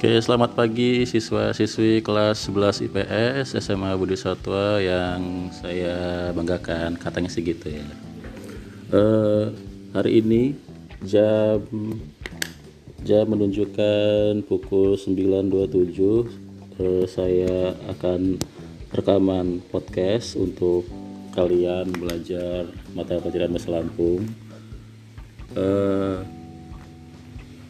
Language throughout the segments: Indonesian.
Oke, selamat pagi siswa-siswi kelas 11 IPS SMA Budi Satwa yang saya banggakan, katanya sih gitu ya. Eh, hari ini jam jam menunjukkan pukul 9.27 eh, saya akan rekaman podcast untuk kalian belajar mata pelajaran bahasa Lampung. Eh,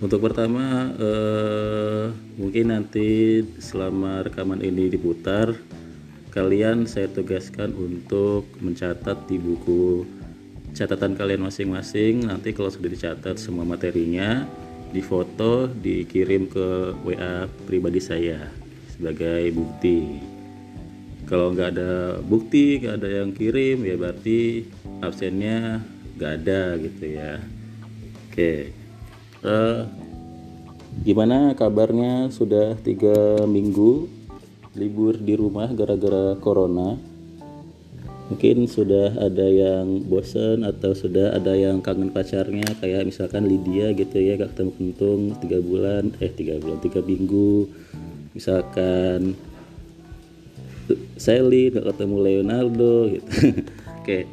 untuk pertama eh, mungkin nanti selama rekaman ini diputar kalian saya tugaskan untuk mencatat di buku catatan kalian masing-masing. Nanti kalau sudah dicatat semua materinya difoto dikirim ke WA pribadi saya sebagai bukti. Kalau nggak ada bukti nggak ada yang kirim ya berarti absennya nggak ada gitu ya. Oke Eh, gimana kabarnya? Sudah tiga minggu libur di rumah gara-gara corona. Mungkin sudah ada yang bosan atau sudah ada yang kangen pacarnya kayak misalkan Lydia gitu ya gak ketemu kentung tiga bulan eh tiga bulan tiga minggu. Misalkan Sally gak ketemu Leonardo gitu. Oke.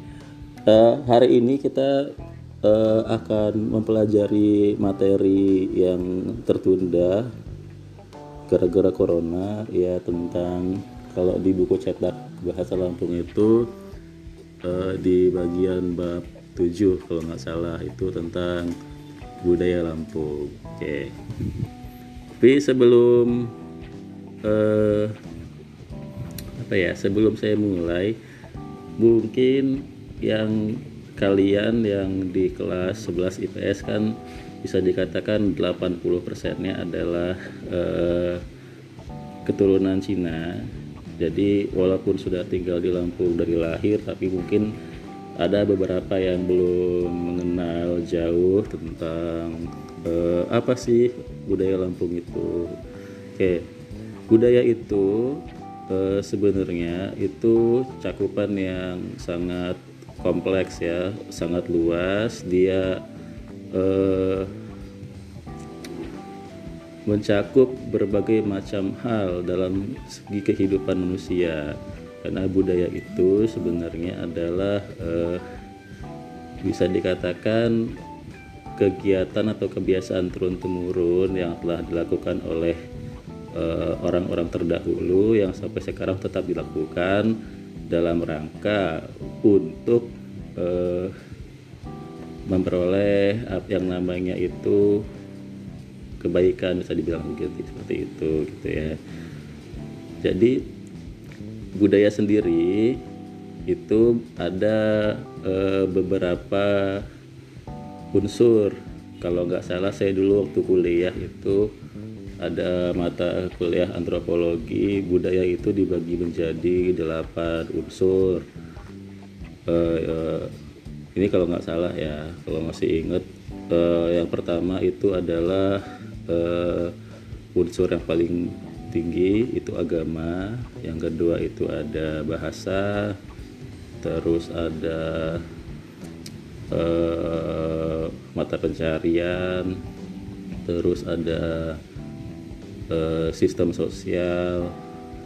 Uh, hari ini kita uh, akan mempelajari materi yang tertunda gara-gara corona ya tentang kalau di buku cetak bahasa Lampung itu uh, di bagian bab 7 kalau nggak salah itu tentang budaya Lampung. Oke. Okay. Tapi sebelum uh, apa ya? Sebelum saya mulai mungkin yang kalian yang di kelas 11 IPS kan bisa dikatakan 80 persennya adalah eh, keturunan Cina. Jadi walaupun sudah tinggal di Lampung dari lahir tapi mungkin ada beberapa yang belum mengenal jauh tentang eh, apa sih budaya Lampung itu. Oke budaya itu eh, sebenarnya itu cakupan yang sangat kompleks ya sangat luas. Dia eh, mencakup berbagai macam hal dalam segi kehidupan manusia. Karena budaya itu sebenarnya adalah eh, bisa dikatakan kegiatan atau kebiasaan turun temurun yang telah dilakukan oleh eh, orang-orang terdahulu yang sampai sekarang tetap dilakukan dalam rangka untuk eh, memperoleh yang namanya itu kebaikan bisa dibilang begitu seperti itu gitu ya. Jadi budaya sendiri itu ada e, beberapa unsur. Kalau nggak salah saya dulu waktu kuliah itu ada mata kuliah antropologi budaya itu dibagi menjadi delapan unsur. Uh, uh, ini kalau nggak salah ya kalau masih inget uh, yang pertama itu adalah uh, unsur yang paling tinggi itu agama yang kedua itu ada bahasa terus ada uh, mata pencarian terus ada Eh, sistem sosial,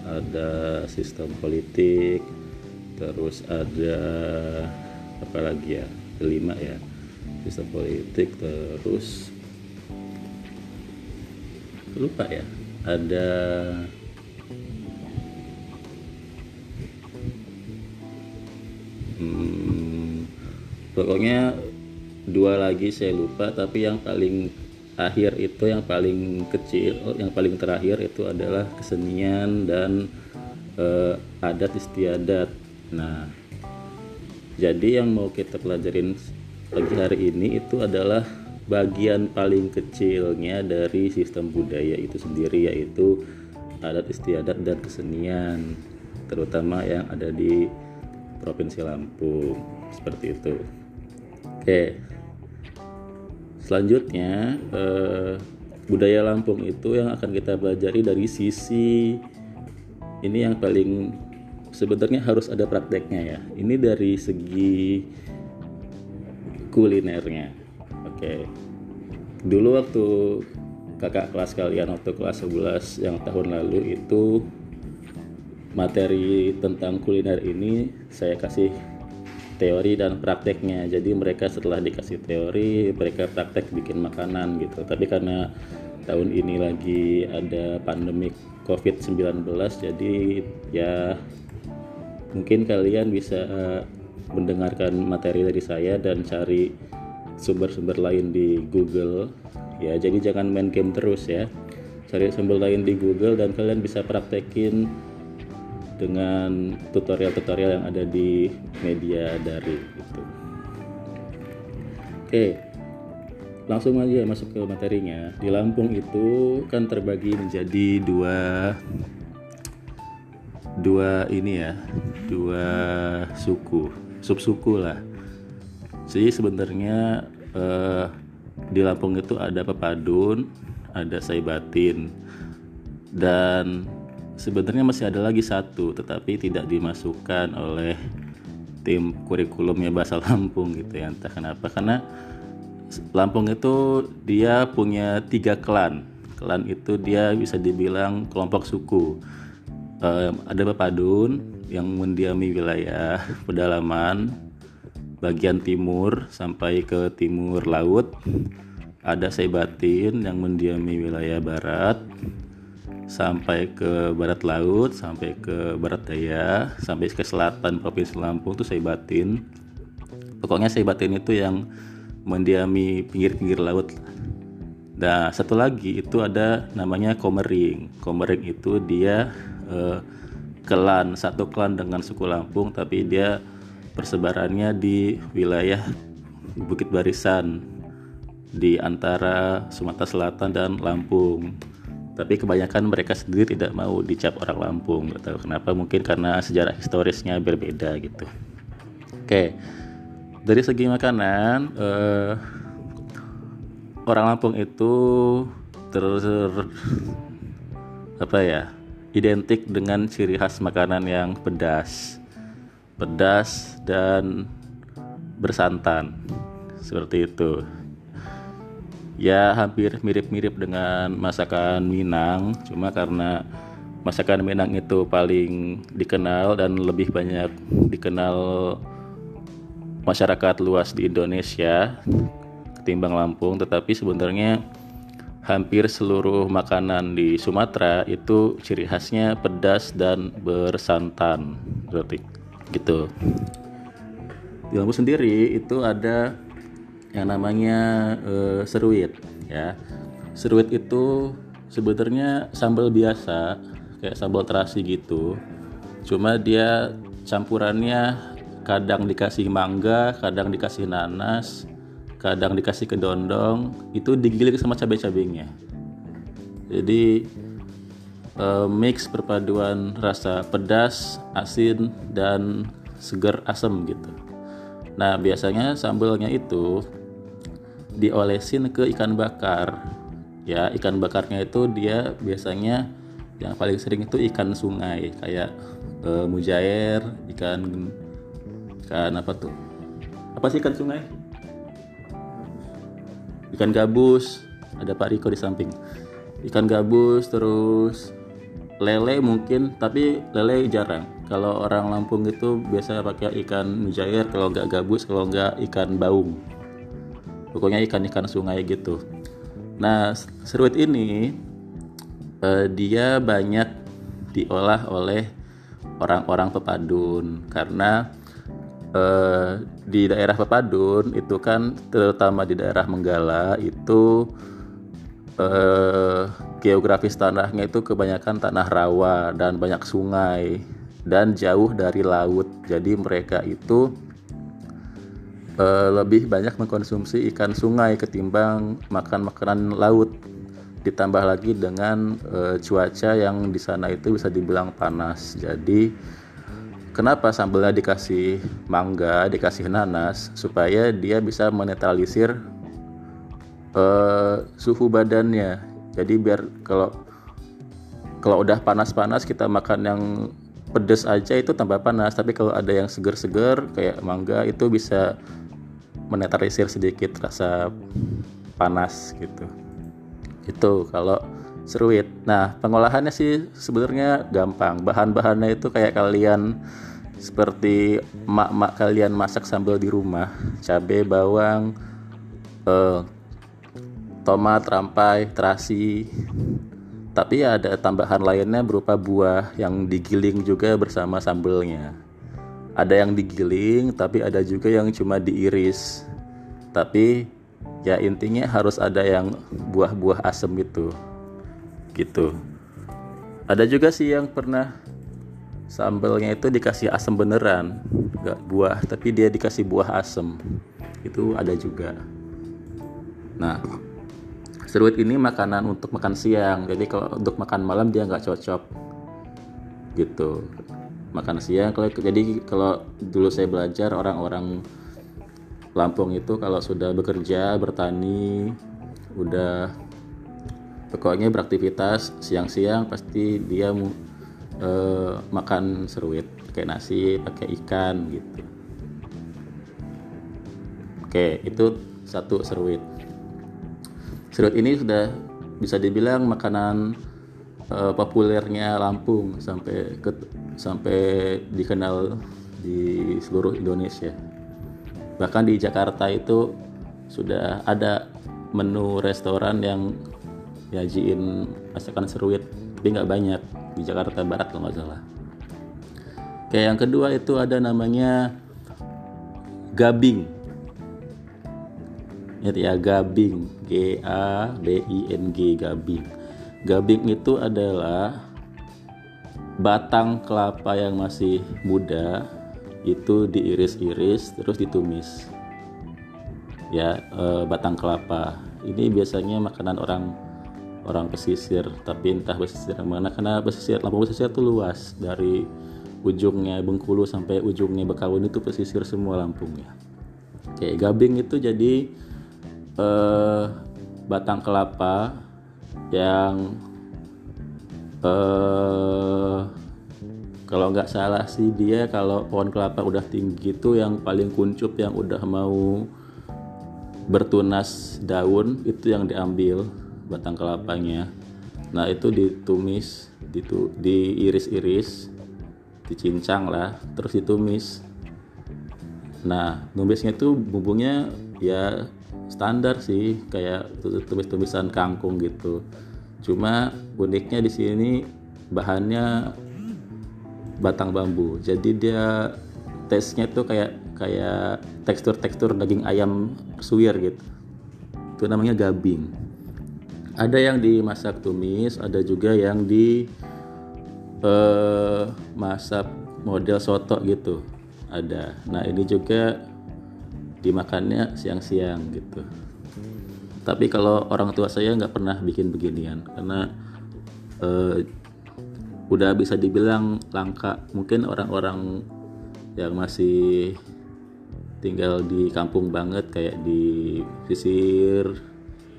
ada sistem politik, terus ada apa lagi ya kelima ya sistem politik terus lupa ya ada hmm, pokoknya dua lagi saya lupa tapi yang paling akhir itu yang paling kecil yang paling terakhir itu adalah kesenian dan uh, adat istiadat. Nah jadi yang mau kita pelajarin lagi hari ini itu adalah bagian paling kecilnya dari sistem budaya itu sendiri yaitu adat istiadat dan kesenian terutama yang ada di Provinsi Lampung. Seperti itu. Oke selanjutnya eh, budaya Lampung itu yang akan kita pelajari dari sisi ini yang paling sebenarnya harus ada prakteknya ya. Ini dari segi kulinernya. Oke. Dulu waktu kakak kelas kalian waktu kelas 11 yang tahun lalu itu materi tentang kuliner ini saya kasih teori dan prakteknya. Jadi mereka setelah dikasih teori mereka praktek bikin makanan gitu. Tapi karena tahun ini lagi ada pandemik COVID-19 jadi ya mungkin kalian bisa mendengarkan materi dari saya dan cari sumber-sumber lain di Google. Ya jadi jangan main game terus ya. Cari sumber lain di Google dan kalian bisa praktekin dengan tutorial-tutorial yang ada di media dari itu. Oke langsung aja masuk ke materinya. Di Lampung itu kan terbagi menjadi dua dua ini ya dua suku subsuku lah. Jadi sebenarnya eh, di Lampung itu ada pepadun ada saibatin dan sebenarnya masih ada lagi satu tetapi tidak dimasukkan oleh tim kurikulumnya bahasa Lampung gitu ya. Entah kenapa karena Lampung itu dia punya tiga klan. Klan itu dia bisa dibilang kelompok suku. Um, ada Pepadun yang mendiami wilayah pedalaman bagian timur sampai ke timur laut. Ada Saibatin yang mendiami wilayah barat sampai ke barat laut, sampai ke barat daya, sampai ke selatan Provinsi Lampung itu saya batin. Pokoknya saya batin itu yang mendiami pinggir-pinggir laut. Nah, satu lagi itu ada namanya Komering. Komering itu dia eh, klan, satu klan dengan suku Lampung tapi dia persebarannya di wilayah Bukit Barisan di antara Sumatera Selatan dan Lampung tapi kebanyakan mereka sendiri tidak mau dicap orang Lampung Gak tahu kenapa. Mungkin karena sejarah historisnya berbeda gitu. Oke dari segi makanan eh, orang Lampung itu ter, ter apa ya identik dengan ciri khas makanan yang pedas. Pedas dan bersantan. Seperti itu ya hampir mirip-mirip dengan masakan Minang cuma karena masakan Minang itu paling dikenal dan lebih banyak dikenal masyarakat luas di Indonesia ketimbang Lampung tetapi sebenarnya hampir seluruh makanan di Sumatera itu ciri khasnya pedas dan bersantan. Berarti gitu. Di Lampung sendiri itu ada yang namanya uh, seruit ya. Seruit itu sebenarnya sambal biasa kayak sambal terasi gitu. Cuma dia campurannya kadang dikasih mangga kadang dikasih nanas kadang dikasih kedondong itu digiling sama cabai-cabainya. Jadi uh, mix perpaduan rasa pedas asin dan segar asam gitu. Nah biasanya sambalnya itu diolesin ke ikan bakar. Ya ikan bakarnya itu dia biasanya yang paling sering itu ikan sungai kayak e, mujair ikan ikan apa tuh? Apa sih ikan sungai? Ikan gabus. Ada Pak Riko di samping. Ikan gabus terus lele mungkin tapi lele jarang. Kalau orang Lampung itu biasa pakai ikan mujair kalau nggak gabus kalau nggak ikan baung pokoknya ikan-ikan sungai gitu. Nah seruit ini eh, dia banyak diolah oleh orang-orang pepadun. Karena eh, di daerah pepadun itu kan terutama di daerah Menggala itu eh, geografis tanahnya itu kebanyakan tanah rawa dan banyak sungai dan jauh dari laut. Jadi mereka itu lebih banyak mengkonsumsi ikan sungai ketimbang makan makanan laut. Ditambah lagi dengan uh, cuaca yang di sana itu bisa dibilang panas. Jadi kenapa sambelnya dikasih mangga dikasih nanas? Supaya dia bisa menetralisir uh, suhu badannya. Jadi biar kalau kalau udah panas-panas kita makan yang pedas aja itu tambah panas. Tapi kalau ada yang seger-seger kayak mangga itu bisa menetralisir sedikit rasa panas gitu. Itu kalau seruit. Nah pengolahannya sih sebenarnya gampang. Bahan-bahannya itu kayak kalian seperti mak-mak kalian masak sambal di rumah. Cabai bawang eh, tomat rampai terasi. Tapi ada tambahan lainnya berupa buah yang digiling juga bersama sambelnya ada yang digiling tapi ada juga yang cuma diiris. Tapi ya intinya harus ada yang buah-buah asem itu. Gitu. Ada juga sih yang pernah sambelnya itu dikasih asam beneran. Nggak buah tapi dia dikasih buah asam itu ada juga. Nah seruit ini makanan untuk makan siang. Jadi kalau untuk makan malam dia nggak cocok. Gitu makan siang. Kalau jadi kalau dulu saya belajar orang-orang Lampung itu kalau sudah bekerja bertani udah pokoknya beraktivitas siang-siang pasti dia uh, makan seruit kayak nasi pakai ikan gitu. Oke itu satu seruit. Seruit ini sudah bisa dibilang makanan uh, populernya Lampung sampai ke sampai dikenal di seluruh Indonesia. Bahkan di Jakarta itu sudah ada menu restoran yang nyajiin masakan seruit tapi nggak banyak di Jakarta Barat kalau nggak salah. Kayak yang kedua itu ada namanya gabing. Ya gabing. G A B I N G gabing gabing itu adalah batang kelapa yang masih muda itu diiris-iris terus ditumis. Ya e, batang kelapa. Ini biasanya makanan orang orang pesisir tapi entah pesisir mana karena pesisir Lampung pesisir itu luas. Dari ujungnya Bengkulu sampai ujungnya Bekawun itu pesisir semua Lampung ya kayak gabing itu jadi eh, batang kelapa yang eh, kalau nggak salah sih dia kalau pohon kelapa udah tinggi itu yang paling kuncup yang udah mau bertunas daun itu yang diambil batang kelapanya. Nah itu ditumis ditu, diiris-iris dicincang lah terus ditumis. Nah numisnya itu bumbunya ya standar sih kayak tumis-tumisan kangkung gitu. Cuma uniknya di sini bahannya batang bambu. Jadi dia tesnya tuh kayak kayak tekstur-tekstur daging ayam suwir gitu. Itu namanya gabing. Ada yang dimasak tumis ada juga yang di uh, masak model soto gitu. Ada. Nah ini juga dimakannya siang-siang gitu. Tapi kalau orang tua saya nggak pernah bikin beginian karena uh, udah bisa dibilang langka. Mungkin orang-orang yang masih tinggal di kampung banget kayak di sisir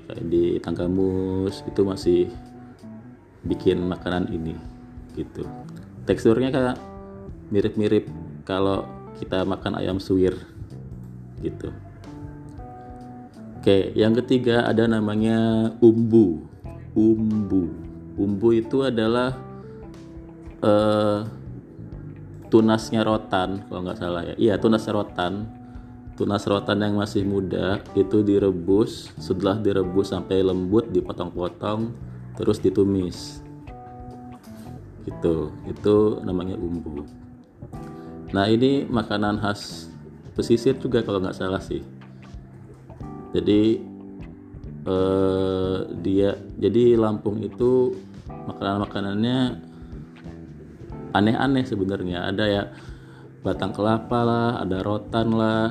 kayak di Tanggamus itu masih bikin makanan ini gitu. Teksturnya kayak mirip-mirip kalau kita makan ayam suwir gitu. Oke yang ketiga ada namanya umbu. Umbu. Umbu itu adalah uh, tunasnya rotan kalau nggak salah ya. Iya tunasnya rotan. Tunas rotan yang masih muda itu direbus setelah direbus sampai lembut dipotong-potong terus ditumis. Gitu. Itu namanya umbu. Nah ini makanan khas pesisir juga kalau nggak salah sih. Jadi eh, dia jadi Lampung itu makanan-makanannya aneh-aneh sebenarnya. Ada ya batang kelapa lah ada rotan lah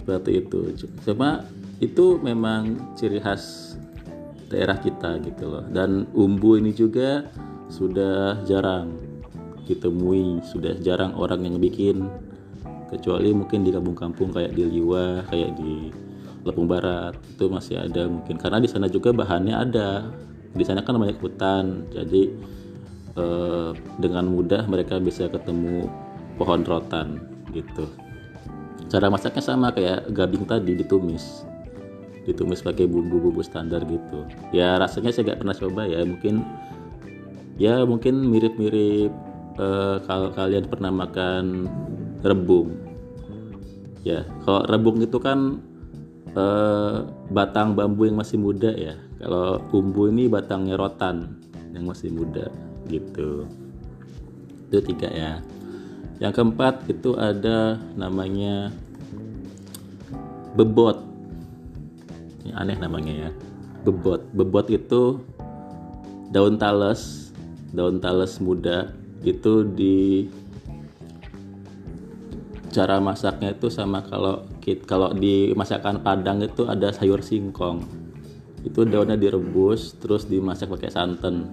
seperti itu. Cuma itu memang ciri khas daerah kita gitu loh. Dan umbu ini juga sudah jarang ditemui sudah jarang orang yang bikin kecuali mungkin di kampung-kampung kayak di Liwa kayak di Lepung Barat itu masih ada mungkin. Karena di sana juga bahannya ada. Di sana kan banyak hutan. Jadi eh, dengan mudah mereka bisa ketemu pohon rotan gitu. Cara masaknya sama kayak gabing tadi ditumis. Ditumis pakai bumbu-bumbu standar gitu. Ya rasanya saya nggak pernah coba ya. Mungkin ya mungkin mirip-mirip uh, kalau kalian pernah makan rebung. Ya kalau rebung itu kan uh, batang bambu yang masih muda ya. Kalau bumbu ini batangnya rotan yang masih muda gitu. Itu tiga ya. Yang keempat itu ada namanya bebot. Ini aneh namanya ya. Bebot. Bebot itu daun tales daun tales muda itu di cara masaknya itu sama kalau kalau di masakan Padang itu ada sayur singkong. Itu daunnya direbus terus dimasak pakai santan.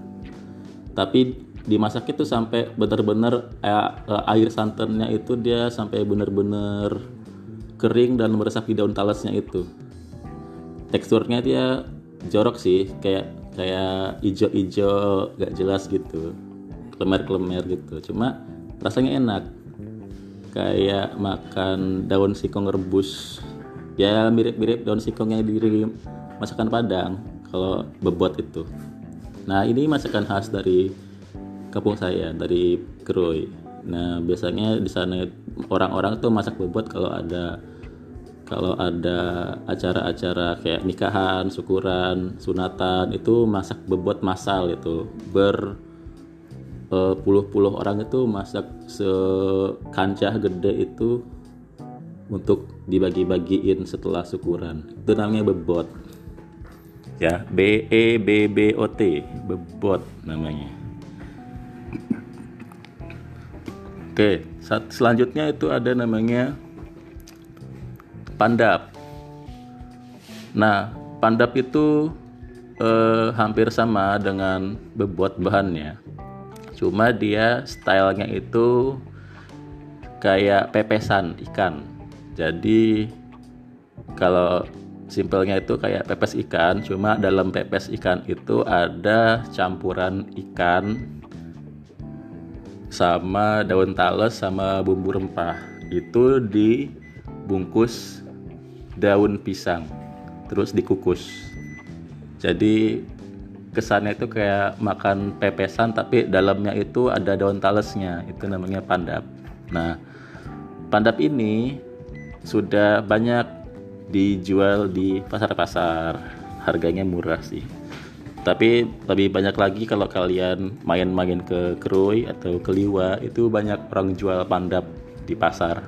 Tapi dimasak itu sampai benar-benar eh, air santannya itu dia sampai benar-benar kering dan meresap di daun talasnya itu. Teksturnya dia jorok sih kayak kayak ijo-ijo gak jelas gitu. Klemer-klemer gitu. Cuma rasanya enak kayak makan daun singkong rebus. Ya mirip-mirip daun singkong yang diri masakan Padang kalau bebot itu. Nah ini masakan khas dari kampung saya dari Kroy nah biasanya di sana orang-orang tuh masak bebot kalau ada kalau ada acara-acara kayak nikahan, syukuran, sunatan itu masak bebot masal itu ber puluh-puluh orang itu masak sekancah gede itu untuk dibagi-bagiin setelah syukuran. Itu namanya bebot. Ya B E B B O T bebot namanya. Oke selanjutnya itu ada namanya pandap. Nah pandap itu eh, hampir sama dengan bebot bahannya cuma dia stylenya itu kayak pepesan ikan. Jadi kalau simpelnya itu kayak pepes ikan cuma dalam pepes ikan itu ada campuran ikan sama daun tales sama bumbu rempah. Itu dibungkus daun pisang terus dikukus. Jadi kesannya itu kayak makan pepesan tapi dalamnya itu ada daun talesnya itu namanya pandap. Nah pandap ini sudah banyak dijual di pasar-pasar. Harganya murah sih. Tapi lebih banyak lagi kalau kalian main-main ke Krui atau ke Liwa itu banyak orang jual pandap di pasar.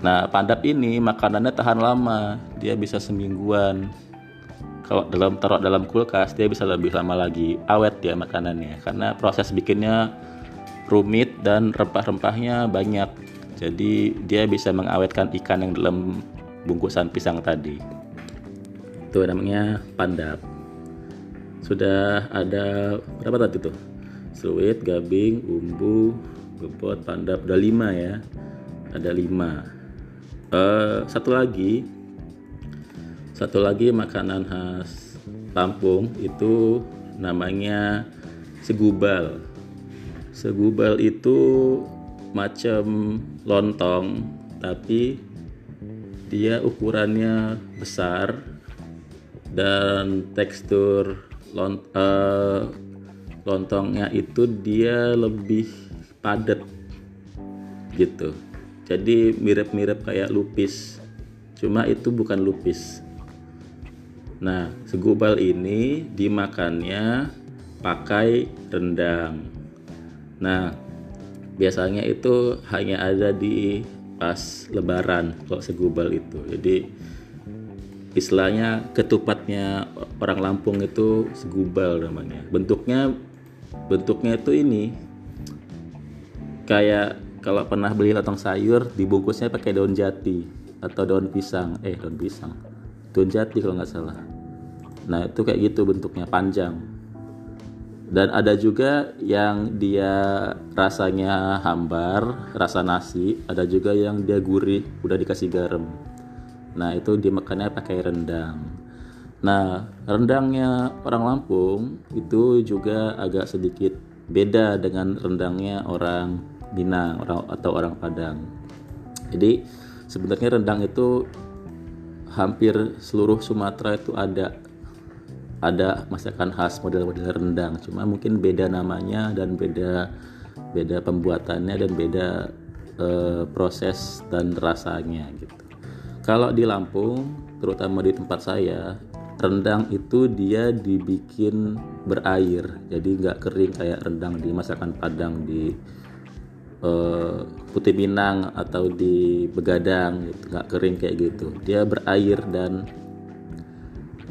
Nah pandap ini makanannya tahan lama. Dia bisa semingguan kalau dalam taruh dalam kulkas dia bisa lebih lama lagi awet ya makanannya. Karena proses bikinnya rumit dan rempah-rempahnya banyak. Jadi dia bisa mengawetkan ikan yang dalam bungkusan pisang tadi. Itu namanya pandap. Sudah ada berapa tadi tuh? Suwit, gabing, umbu, bebot, pandap. Udah lima ya? Ada lima. Uh, satu lagi satu lagi makanan khas Lampung itu namanya segubal. Segubal itu macam lontong tapi dia ukurannya besar dan tekstur lont uh, lontongnya itu dia lebih padat gitu. Jadi mirip-mirip kayak lupis. Cuma itu bukan lupis Nah, segubal ini dimakannya pakai rendang. Nah, biasanya itu hanya ada di pas lebaran kalau segubal itu. Jadi istilahnya ketupatnya orang Lampung itu segubal namanya. Bentuknya bentuknya itu ini kayak kalau pernah beli lontong sayur dibungkusnya pakai daun jati atau daun pisang eh daun pisang daun jati kalau nggak salah nah itu kayak gitu bentuknya panjang. Dan ada juga yang dia rasanya hambar rasa nasi ada juga yang dia gurih udah dikasih garam. Nah itu dimakannya pakai rendang. Nah rendangnya orang Lampung itu juga agak sedikit beda dengan rendangnya orang Minang orang atau orang Padang. Jadi sebenarnya rendang itu hampir seluruh Sumatera itu ada ada masakan khas model-model rendang. Cuma mungkin beda namanya dan beda beda pembuatannya dan beda uh, proses dan rasanya gitu. Kalau di Lampung terutama di tempat saya rendang itu dia dibikin berair. Jadi nggak kering kayak rendang di masakan Padang di uh, Putih Minang atau di Begadang gitu. Kering kayak gitu. Dia berair dan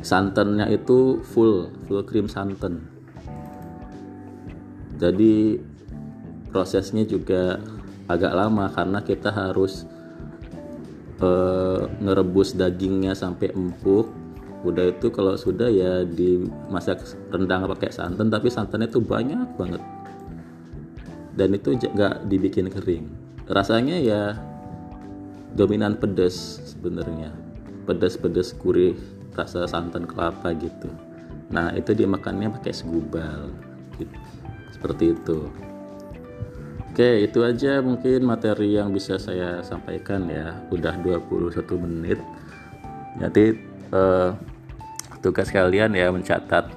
santannya itu full full cream santan. Jadi prosesnya juga agak lama karena kita harus uh, ngerebus dagingnya sampai empuk. Udah itu kalau sudah ya dimasak rendang pakai santan tapi santannya itu banyak banget. Dan itu nggak dibikin kering. Rasanya ya dominan pedas sebenarnya. Pedas-pedas gurih rasa santan kelapa gitu. Nah itu dimakannya pakai segubal gitu. seperti itu. Oke itu aja mungkin materi yang bisa saya sampaikan ya. Udah 21 menit. Jadi eh, tugas kalian ya mencatat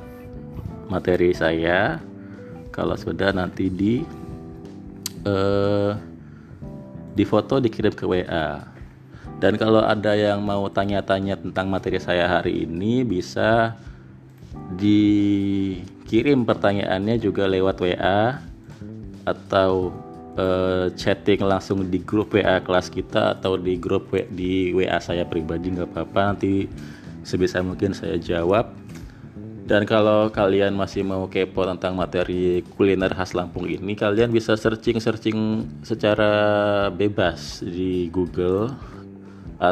materi saya. Kalau sudah nanti di eh, di foto dikirim ke WA dan kalau ada yang mau tanya-tanya tentang materi saya hari ini bisa dikirim pertanyaannya juga lewat WA atau uh, chatting langsung di grup WA kelas kita atau di grup w di WA saya pribadi nggak apa-apa. Nanti sebisa mungkin saya jawab. Dan kalau kalian masih mau kepo tentang materi kuliner khas Lampung ini kalian bisa searching-searching secara bebas di Google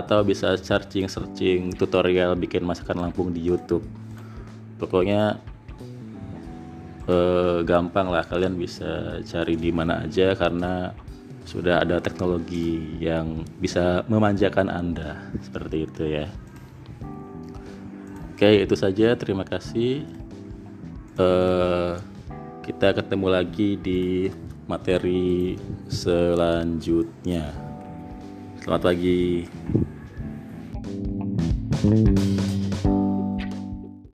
atau bisa searching searching tutorial bikin masakan Lampung di YouTube. Pokoknya eh, gampang lah. Kalian bisa cari di mana aja karena sudah ada teknologi yang bisa memanjakan anda. Seperti itu ya. Oke itu saja. Terima kasih. Eh, kita ketemu lagi di materi selanjutnya Selamat pagi.